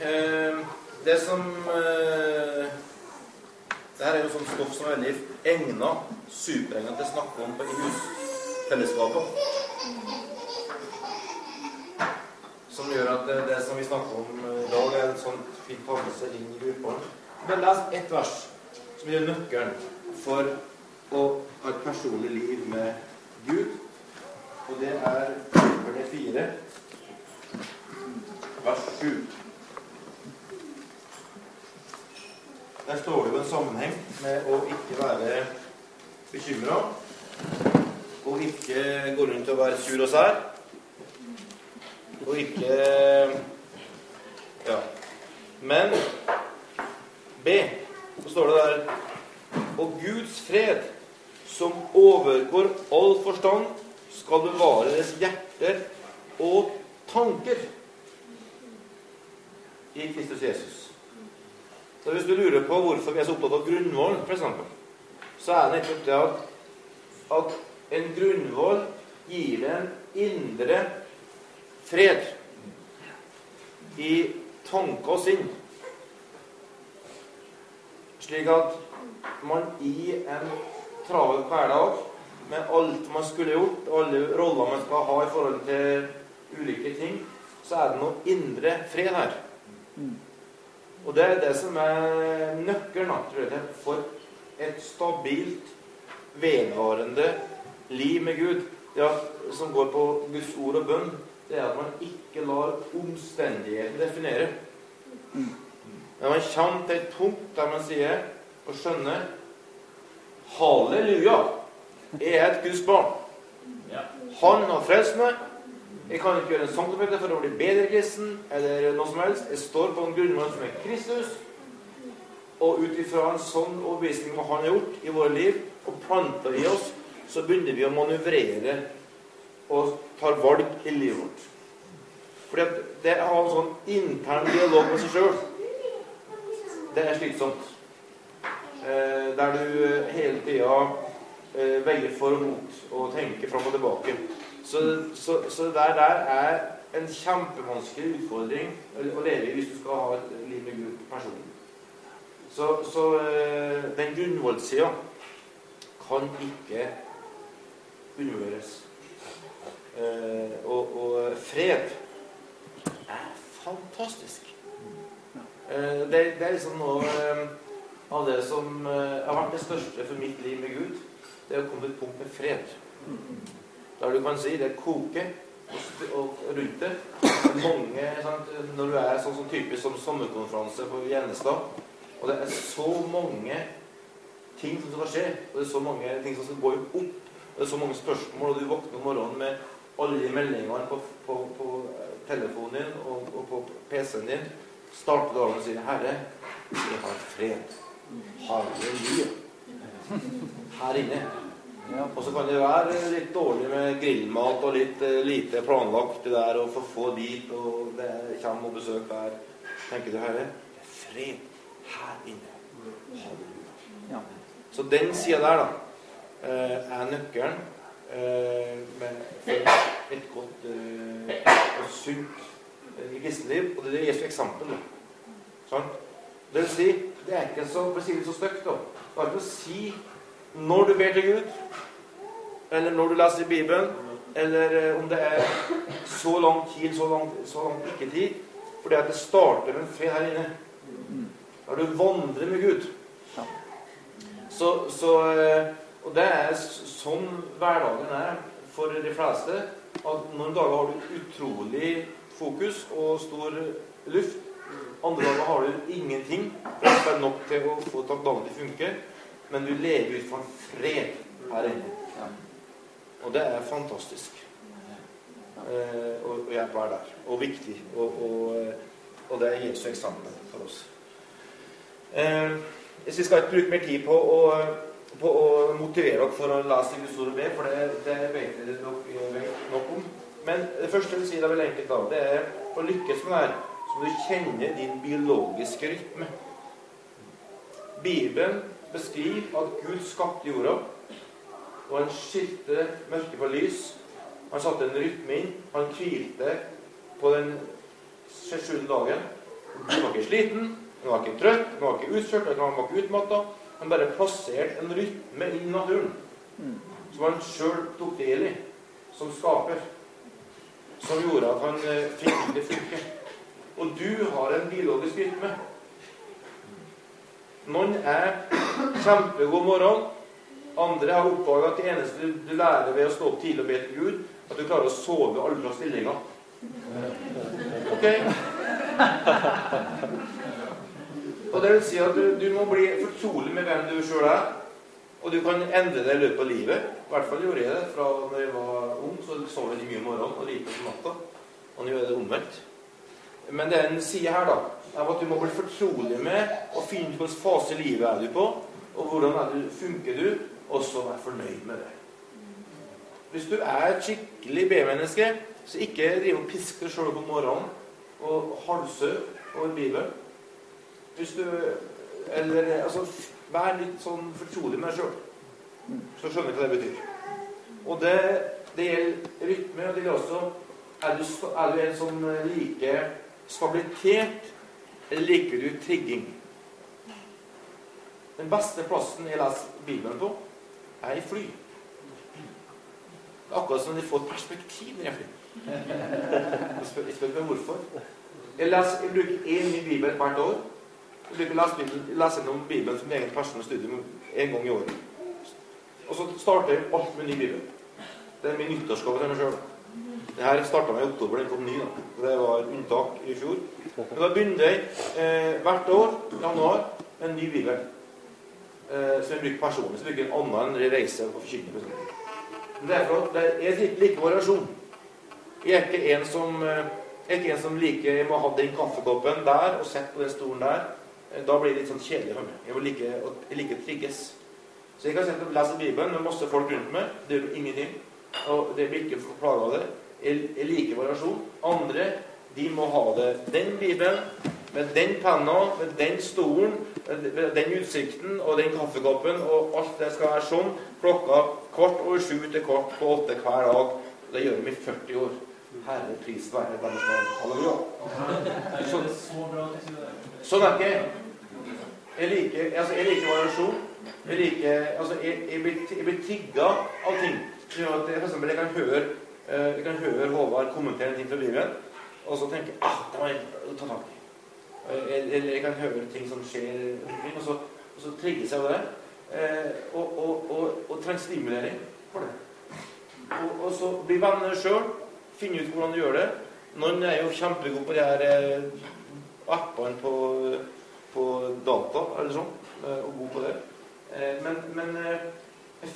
eh, Det som eh, Det her er jo sånn stoff som er veldig egna, superegna til å snakke om på i husfellesskapet. Som gjør at det, det som vi snakker om i dag, er en sånn fint tannelse inn i gruppene. Men les ett vers som gir nøkkelen for å ha et personlig liv med Gud. Og det er nummer fire, vers 7. Der står det jo en sammenheng med å ikke være bekymra. Og ikke gå rundt og være sur og sær. Og ikke Ja. Men B, så står det der Og Guds fred, som overgår all forstand, skal bevare deres hjerter og tanker i Kristus Jesus. Så Hvis du lurer på hvorfor vi er så opptatt av grunnvoll, f.eks., så er det nettopp det at, at en grunnvoll gir en indre fred i tanke og sinn. Slik at man i en travel hverdag med alt man skulle gjort, alle roller man skal ha i forhold til ulike ting, så er det noe indre fred her. Og det er det som er nøkkelen tror jeg, for et stabilt, vedvarende liv med Gud. Det at, som går på Guds ord og bønn, det er at man ikke lar omstendigheten definere. Men man kommer til et punkt der man sier og skjønner Halleluja! Jeg er et Guds barn. Han har frelst meg. Jeg kan ikke gjøre en sanktifikat for å bli bedre kristen eller noe som helst. Jeg står på en grunnmann som er Kristus. Og ut ifra en sånn overbevisning hva han har gjort i våre liv, og planta i oss, så begynner vi å manøvrere og tar valg i livet vårt. Fordi at det å ha en sånn intern dialog med seg sjøl, det er slitsomt. Eh, der du hele tida eh, veier for og mot og tenker fram og tilbake. Så, så, så det der, er en kjempevanskelig utfordring å leve i hvis du skal ha et liv med Gud personlig. Så, så eh, den grunnvollsida kan ikke undervurderes. Eh, og, og, fred er fantastisk. Eh, det, det, er liksom noe av det som har vært det største for mitt liv med Gud. Det er å komme til et punkt med fred. Der du kan si det koker og, rundt det. Mange, sant? Når du er sånn som typisk som sommerkonferanse på Gjennestad og det er så mange ting som skal skje, og det er så mange ting som skal gå opp, og det er så mange spørsmål, og du våkner om morgenen med alle meldingene på, på, på telefonen din og, og på PC-en din, starter dagen og sier 'Herre, vi har fred'. Halleluja. Her inne. Og så kan det være litt dårlig med grillmat og litt uh, lite planlagt der, og for få dit, og det kommer og besøk der. Tenker du, Herre, det er fred her inne. Halleluja. Så den sida der, da, uh, er nøkkelen men med, for et godt og sunt kristenliv. Og det er Jesu eksempel. Sånn? Det vil si, det er ikke så, for å si det så stygt, da. Det har ikke å si når du ber til Gud, eller når du leser Bibelen, eller om det er så lang tid, så lang, så lang ikke-tid. Fordi at det starter med en fred her inne. Når du vandrer med Gud. Så, så, og det er sånn hverdagen er for de fleste. At noen dager har du utrolig fokus og stor luft. Andre dager har du ingenting. For det er nok til å få dagen til å funke men du lever ut fra en fred her inne. Og det er fantastisk. Eh, og, og jeg er der. Og viktig. Og, og, og det er Jesu eksamen for oss. Eh, vi skal ikke bruke mer tid på å, på å motivere dere for å lese Guds ord og be, for det, det vet dere vet nok om. Men det første jeg vil si, det er veldig enkelt da, det er å lykkes med det her, så må du kjenne din biologiske rytme. Bibelen beskriver at Gud skapte jorda, og han skilte mørke fra lys. Han satte en rytme inn. Han hvilte på den sjuende dagen. Han var ikke sliten, han var ikke trøtt, han var ikke utkjørt, han var ikke utmatta. Han bare plasserte en rytme i naturen som han sjøl tok del i, som skaper. Som gjorde at han eh, fikk det funke. Og du har en biologisk rytme. Noen er kjempegod om morgenen. Andre har oppdaga at det eneste du lærer ved å stå opp tidlig og be til Gud, at du klarer å sove alle fra stillinga. Ok. Og det vil si at du, du må bli fortrolig med hvem du sjøl er. Og du kan endre det i løpet av livet. I hvert fall gjorde jeg det. Fra da jeg var ung, så sov jeg mye om morgenen og lite om natta. Og nå er det omvendt. Men det er en side her, da, av at du må bli fortrolig med og finne ut hvilken fase livet er du på, og hvordan er du, funker du, og så være fornøyd med det. Hvis du er et skikkelig B-menneske, så ikke driv og pisk deg sjøl på morgenen og halse over Bibelen. Hvis du Eller altså Vær litt sånn fortrolig med deg sjøl. Så skjønner du hva det betyr. Og det, det gjelder rytme, og det gjelder også er du, er du en som liker stabilitet, eller liker du trigging? Den beste plassen jeg leser Bibelen på, er i fly. Det er akkurat som de får et perspektiv når jeg flyr. Jeg spør, jeg spør meg hvorfor. Jeg, leser, jeg bruker én ny bibel hvert år. Jeg bruker lese, lese gjennom Bibelen som egen personlig studium en gang i året. Og så starter jeg alt med ny bibel. Det er min nyttårsgave til meg sjøl. Det her starta meg i oktober. Den kom ny. da. Det var unntak i fjor. Men da begynner eh, hvert år, januar, med en ny bibel. Eh, som jeg bruker personlig. Så bruker en annen enn reise og forkynne. Det er for det er litt like variasjon. Jeg er ikke en som eh, jeg er ikke en som liker jeg må ha den kaffekoppen der og sett på den stolen der. Eh, Da blir det litt sånn kjedelig for meg. Jeg, vil like, jeg liker å trigges. Så jeg kan sette lese Bibelen med masse folk rundt meg. Det gjør ingenting. Og det blir ikke plaga av det. Jeg, like variasjon. Andre de må ha det den Bibelen, med den penna, med den stolen, med den utsikten og den kaffekoppen, og alt det skal være sånn. Klokka kvart over sju til kvart på åtte hver dag. Det gjør de i 40 år. Herre pris være deres navn. Halleluja. Sånn, er ikke jeg. Liker, altså, jeg liker variasjon. Jeg liker, altså, jeg, jeg, blir, jeg blir tigga av ting. for eksempel, jeg kan høre, eh, jeg kan høre Håvard kommentere en ting fra Bibelen, og så tenke ah, det må jeg ta tak i. Eller jeg kan høre ting som skjer og så, så trigges jeg av det. Eh, og, og, og, og trenger stimulering for det. Og, og så bli venner sjøl. Finne ut hvordan du gjør det. Noen er jo kjempegode på de her eh, appene på, på data eller sånn, eh, og god på det. Eh, men, men eh,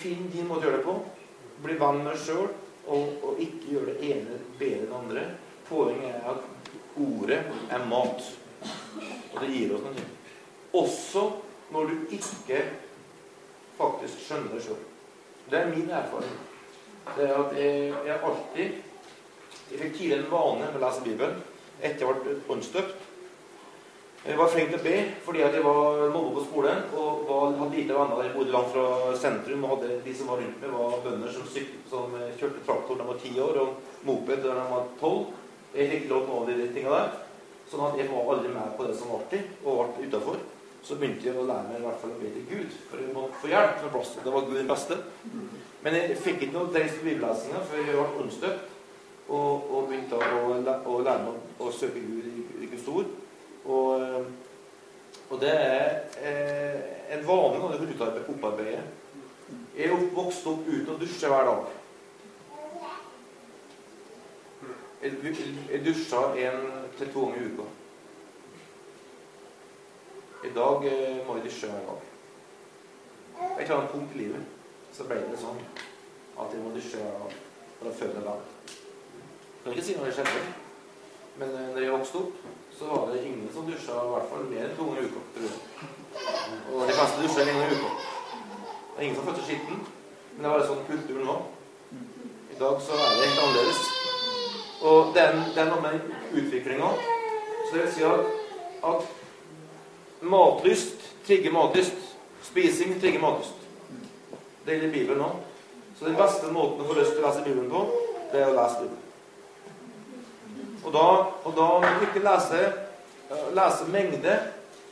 finn din måte å gjøre det på. Bli venn med deg sjøl, og, og, ikke gjøre det ene bedre enn det andre. Poenget er at ordet er mat. Og det gir oss noe. Også når du ikke faktisk skjønner det sjøl. Det er min erfaring. Det er at jeg, jeg alltid Jeg fikk tidligere en vane med å lese Bibelen etter jeg ble åndsdøpt. Jeg var flink til å be fordi at jeg var mobba på skolen og var, hadde lite venner. Jeg bodde langt fra sentrum og hadde, de som var rundt meg, var bønder som, syklet, som kjørte traktor da de var ti år, og moped da de var tolv. Jeg fikk lov til noen av de tingene der. Sånn at jeg var aldri med på det som var artig, og ble utafor. Så begynte jeg å lære meg i hvert fall å be til Gud, for jeg måtte få hjelp med plass. Det var Gud den beste. Men jeg fikk ikke noe dreis på bibellesinga før jeg ble åndsdøpt og, og begynte å, å, lære meg å søke Gud i Guds ord. Og, og, det er eh, en vane når du kan opparbeide. Jeg er vokst opp uten å dusje hver dag. Jeg, jeg dusja én til to ganger i uka. I dag eh, må jeg dusje hver dag. Jeg en punkt i livet så ble det sånn at jeg må dusje for å føle meg Kan ikke si noe skjedde, men eh, når jeg vokste opp, så var det ingen som dusja i hvert fall mer enn to ganger i uka. tror jeg. Og de fleste dusja en gang i uka. Det er ingen som fødte skitten, men det var sånn kultur nå. I dag så er det helt annerledes. Og det er, noe med utviklinga. Så det vil si at, at matlyst trigger matlyst. Spising trigger matlyst. Det gjelder Bibelen nå. Så den beste måten å få lyst til å lese Bibelen på, det er å lese Bibelen. Og da, og da må du ikke lese, lese mengde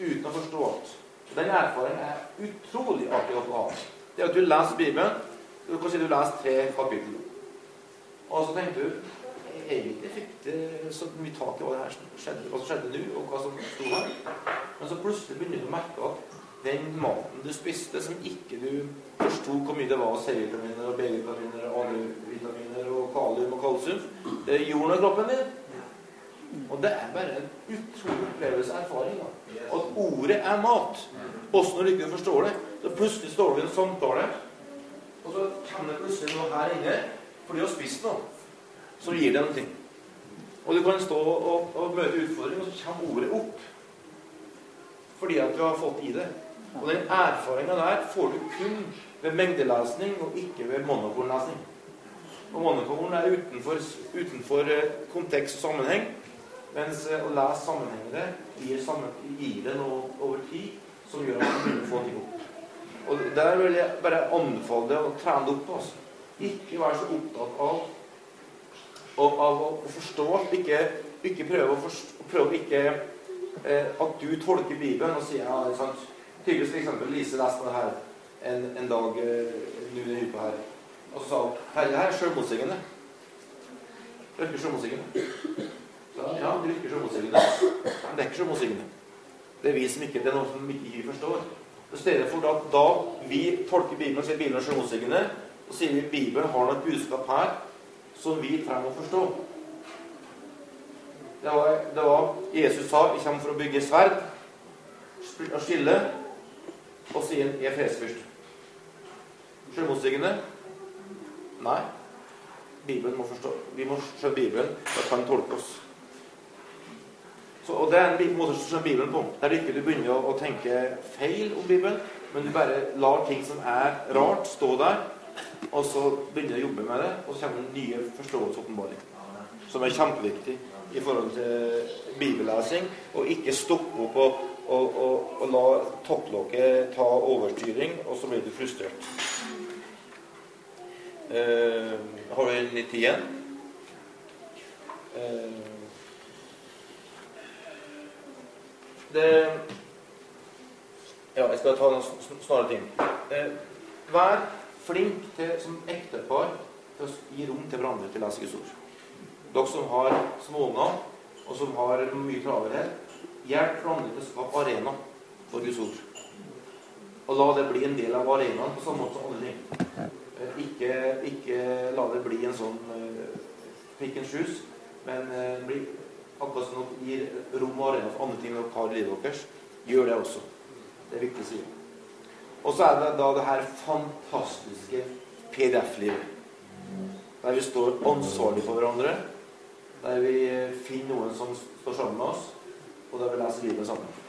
uten å forstå alt. Den erfaringen er utrolig artig å få ha. Det er at du leser Bibelen. Du kan si du leser tre kapittel. Og så tenker du egentlig fikk det så mye tak i hva, her skjedde, hva skjedde nå, og hva som sto her. Men så plutselig begynner du å merke at den maten du spiste, som ikke du forsto hvor mye det var C-vitaminer og B-vitaminer og andre vitaminer og kalium og kalsium, det gjorde noe i kroppen din. Og det er bare en utrolig opplevelse og erfaring. Da. At ordet er mat. Også når du ikke forstår det. Så plutselig står du i en samtale, og så kommer det plutselig noe her inne fordi du har spist noe. Så gir det noe. Og du kan stå og, og møte utfordringer, og så kommer ordet opp. Fordi at du har fått i det. Og den erfaringa der får du kun ved mengdelesning og ikke ved monokornlesning. Og monokorn er utenfor, utenfor eh, kontekst og sammenheng. Mens eh, å lese sammenhengende gir, sammen, gir det noe over tid som gjør at man begynner få ting opp. Og Der vil jeg bare anbefale deg å trene det opp. Altså. Ikke være så opptatt av, av, av å forstå. Ikke, ikke prøve å forstå, prøve ikke eh, at du tolker Bibelen og sier ja, sant? Tydeligvis f.eks. Lise leste det her en, en dag eh, nå denne uka her. Og så sa hun Herre, det her er sjølmotsigende. Virker sjølmotsigende. Ja, det virker sjølmotsigende. Men det er ikke sjølmotsigende. Det er vi som ikke, det er noe som ikke vi forstår. I stedet for at da vi tolker Bibelen og ser Bibelen som motsigende, så sier vi Bibelen har noe budskap her som vi trenger å forstå. Det var, det var Jesus sa 'Jeg kommer for å bygge sverd og skille', og sier 'Jeg er fredsfyrst'. Sjølmotsigende? Nei. Bibelen må forstå. Vi må skjønne Bibelen, og kan tolke oss. Så, og Det er en måte skjønne Bibelen på. Der ikke du begynner å, å, tenke feil om Bibelen, men du bare lar ting som er rart, stå der, og så begynner du å jobbe med det, og så kommer det nye forståelse åpenbaring. Som er kjempeviktig i forhold til bibellesing, og ikke stoppe opp og, og, og, og la topplokket ta overstyring, og så blir du frustrert. Uh, har vi litt tid igjen? Uh, det Ja, jeg skal ta noen snarere ting. Eh, vær flink til, som ektepar til å gi rom til hverandre til å lese Guds ord. Dere som har småunger, og som har mye travelhet, hjelp hverandre til å skape arena for Guds ord. Og la det bli en del av arenaen på samme måte som alle ting. Eh, ikke, ikke, la det bli en sånn uh, pick and men uh, bli Akkurat som dere gir rom og arena for andre ting dere har livet deres. Gjør det også. Det er viktig å si. Og så er det da det her fantastiske PDF-livet. Der vi står ansvarlig for hverandre. Der vi finner noen som står sammen med oss, og der vi leser livet sammen.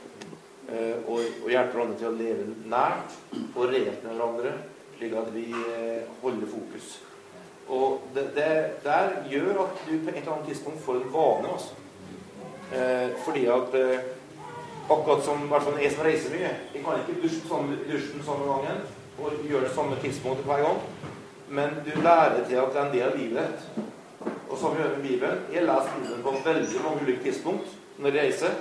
Eh, og, og hjelper hverandre til å leve nært og reelt med hverandre, slik at vi eh, holder fokus. Og det, det der gjør at du på et eller annet tidspunkt får en vane. altså. Eh, fordi at eh, akkurat som hvert fall jeg som reiser mye Jeg kan ikke dusje samme, dusjen samme gangen og gjøre det samme tidspunktet hver gang. Men du lærer til at det er en del av livet ditt. Og samme gjør med Bibelen. Jeg leser Bibelen på veldig mange ulike tidspunkt når jeg reiser.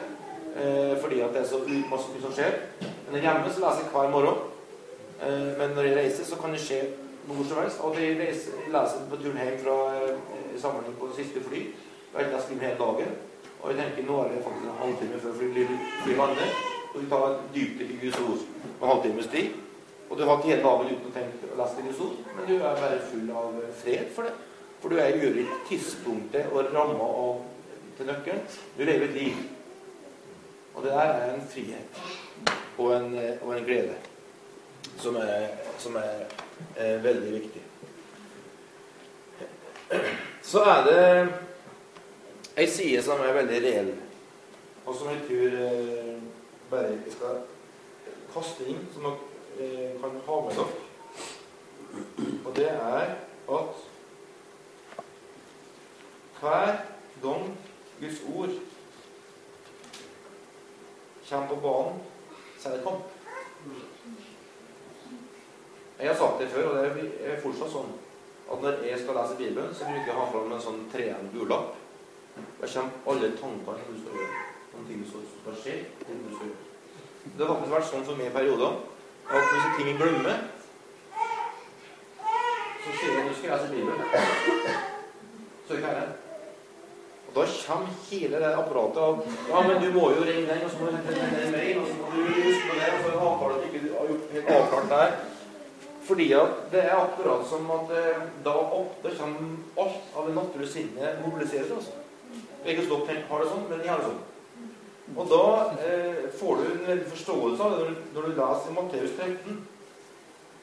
Eh, fordi at det er så masse mye som skjer. Men hjemme så leser jeg hver morgen. Eh, men når jeg reiser, så kan det skje hvor som helst. Og jeg, reiser, leser på turen hjem fra eh, sammenheng på siste fly. Og jeg leser hele dagen. Og jeg tenker nå er det faktisk en halvtime før flyet lander. Og vi tar et i Guds ord en halvtimes tid. Og du har ikke hele dagen uten å tenke å lese Guds ord, men du er bare full av fred for det. For du er i tidspunktet og ramma til nøkkelen. Du lever et liv. Og det der er en frihet og en, og en glede som er, som er, er veldig viktig. Så er det ei side som er veldig reell, og som jeg tror eh, bare vi skal kaste inn, som dere eh, kan ha med dere. Og det er at hver gang Guds ord kommer på banen, så er det kamp. Jeg har sagt det før, og det er fortsatt sånn, at når jeg skal lese Bibelen, så bruker jeg å ha fram en sånn 3 gul Jeg kommer alle tankene som du skal gjøre. Om ting som skje. Det har faktisk vært sånn for meg i perioder at hvis ting jeg glemmer, så sier jeg nå skal jeg lese Bibelen. Så ikke er det. Og da kommer hele det apparatet av Ja, men du må jo ringe den, og så må du sende en mail, og så må du huske på det, og så en avtale at ikke har gjort helt avklart der. Fordi at det er akkurat som at eh, da, da kommer alt av det naturlige sinnet mobiliseres. altså. Stått tenkt har det sånn, men jeg har det sånn. Og da eh, får du en veldig forståelse av det når når du leser Matteus 13.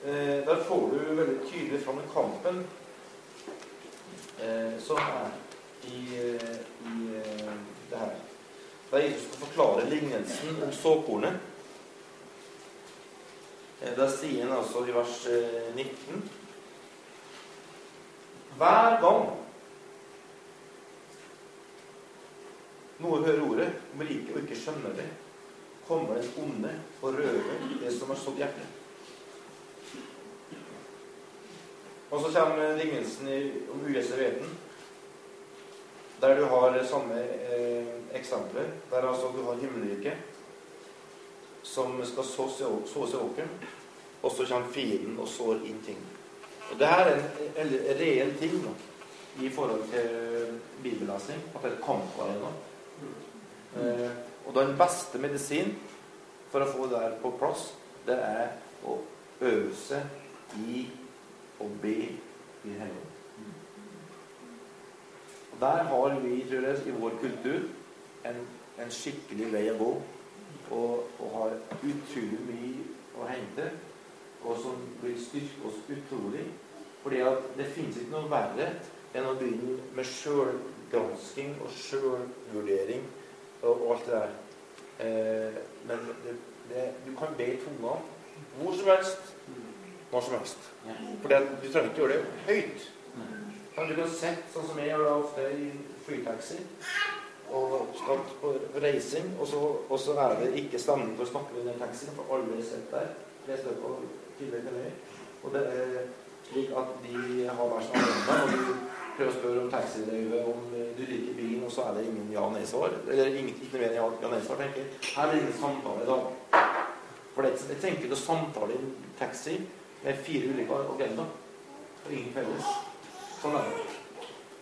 Eh, der får du veldig tydelig fram den kampen eh, som er i, eh, i eh, det her. Der Jesus skal forklare lignelsen om såkornet. Eh, Da sier han altså i vers 19 Hver gang noe hører ordet om riket og ikke skjønner det, kommer den onde og røver det som har stått hjertet. Og så kommer lignelsen om uvisse der du har samme eh, eksempler. Der altså du har himmelriket, som skal sås i, åkeren, og så kommer fienden og sår inn ting. Og det her er en, en reell ting da, i forhold til bibellesning, at det er kamparena. Eh, og den beste medisin for å få det der på plass, det er å øve seg i å be i Helligånden. Og Der har vi, tror jeg, i vår kultur en, en skikkelig vei å gå. Og, og har utrolig mye å hente, og som vil styrke oss utrolig. Fordi at det finnes ikke noe verre enn å begynne med sjølgransking og sjølvurdering og alt det der. Eh, men det, det, du kan be i tunga hvor som helst, når som helst. For du trenger ikke gjøre det høyt. Men du kan sitte sånn som jeg gjør da ofte i flytaxi og skal på reising, og så, og så er det ikke stemning for å snakke den taxien, for alle sitter der. Tre stykker meg. Og det er slik at de har hver sin agenda, og prøver å spørre om taxiløyve, om du liker bilen, og så er det ingen ja-nei-svar. Eller ingen, ikke noe mer ja-nei-svar, tenker. Her er det ingen samtale i dag. For det, tenker ikke å samtale i en taxi med fire ulike agendaer. Og ingen felles. Sånn er det.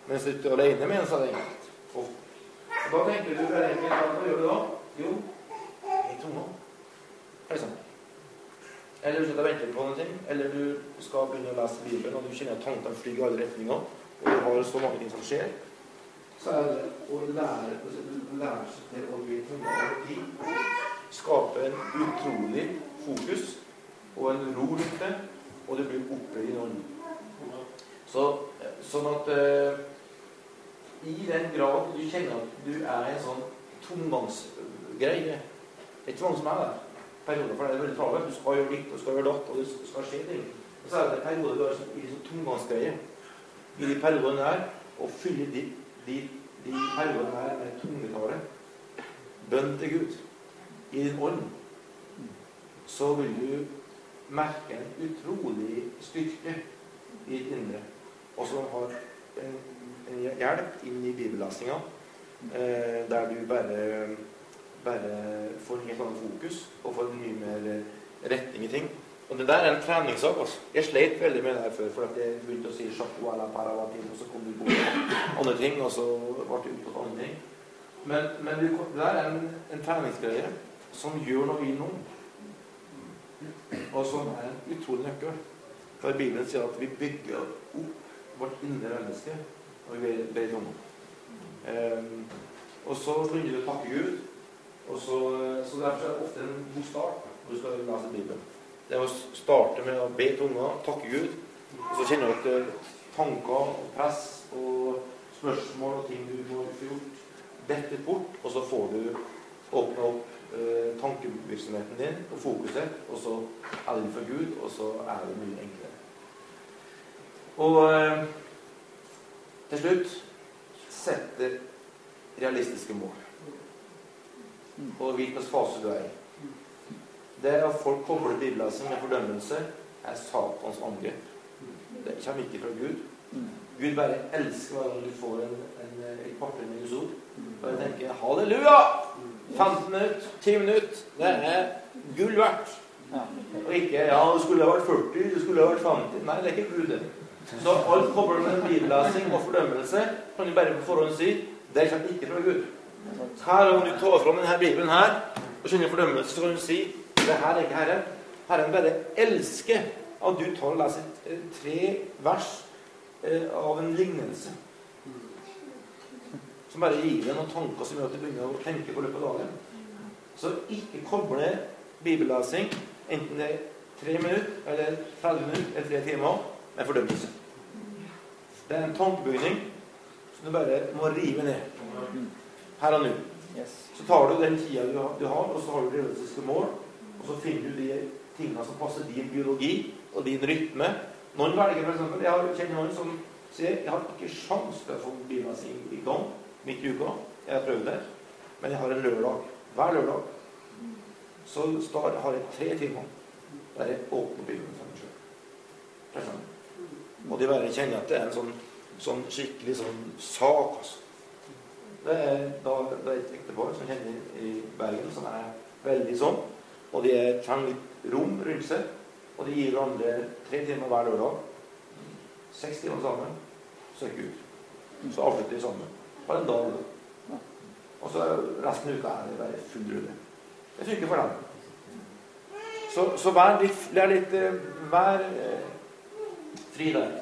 Mens du er alene med en, så er det enkelt. Og, da tenker du hva gjør du da? Jo, jeg tunga. For eksempel. Eller du sitter og venter på noe, eller du skal begynne å lese Bibelen, og du kjenner at tankene flyr i alle retninger, og vi har så mange ting som skjer. Så er det å lære, lære seg til å bli over tid. Skape en utrolig fokus og en ro rundt det, og det blir opplevd i ånden. Så, sånn at uh, i den grad du kjenner at du er en sånn tomgangsgreie Det er ikke mange som er der perioder, for deg er veldig travelt. Du skal gjøre ditt, og du skal gjøre datt, og det skal skje ting. Og så er det perioder du er en sånn tomgangsgreie. I de periodene der, og fylle de, de, de periodene her med tungetale, bønn til Gud, i din ånd, så vil du merke en utrolig styrke i ditt indre. Og som har en, en hjelp inn i bibellesinga, eh, der du bare bare får en helt annen fokus og får mye mer retning i ting. Og det der er en treningssak. altså. Jeg sleit veldig med det her før, for at jeg begynte å si à la paravatin, og så kom det på andre ting, og så ble det opptatt av andre ting. Men, men det der er en, en treningsgreie som gjør noe i noen, og som er en utrolig nøkkel. For Bibelen sier at vi bygger opp vårt indre menneske når vi ber om. Um, og så begynner du å takke Gud. Og så, så Derfor er det ofte en god start når du skal lese Bibelen. Det å starte med å be tunga, takke Gud, og så kjenner du at tanker og press og spørsmål og ting du må få gjort, detter bort, og så får du åpna opp eh, tankevirksomheten din og fokuset, og så er det for Gud, og så er det mye enklere. Og eh, til slutt sette realistiske mål og hvilken fase du er i. Det at folk kobler bibellesing med fordømmelse, er Satans angrep. Det kommer ikke fra Gud. Gud bare elsker hver gang du får en, en, en kvarter med Guds ord. Bare tenker halleluja! 15 minutter, 10 minutter. Det er gull verdt. Og ikke ja, det skulle ha vært 40, det skulle ha vært 50. Nei, det er ikke Gud, det. Så alt kobler med bibellesing og fordømmelse kan du bare på forhånd si det kommer ikke fra Gud. Her, Om du tar fram denne Bibelen her og kjenner fordømmelse, så kan du si det her er ikke Herren. Herren bare elsker at du tar og leser tre vers eh, av en lignelse. Som bare gir deg noen tanker som gjør at du begynner å tenke på løpet av dagen. Så ikke koble bibellesing, enten det er tre minutter eller 30 minutter eller tre timer, med fordømmelse. Det er en tankebygning som du bare må rive ned her og nå. Så tar du den tida du har, og så har du realistiske mål, og så finner du de tingene som passer din biologi og din rytme. Noen velger f.eks. Jeg har kjenner noen som sier jeg har ikke sjans til å få bilen sin i gang midt i uka. Jeg har prøvd det. Men jeg har en lørdag. Hver lørdag så har jeg tre timer der jeg åpner bilen for meg sjøl. Og de bare kjenner at det er en sånn, sånn skikkelig sånn sak. altså. Det er da det et ektepar som kjenner i Bergen, som er veldig sånn. Og de trenger litt rom rundt seg. Og de gir hverandre tre timer hver lørdag. Seks timer sammen. Søker ut. Så avslutter de sammen. Bare en dag. Og så resten av uka er det bare full rulle. Det funker for dem. Så, så vær litt, litt Vær fri der.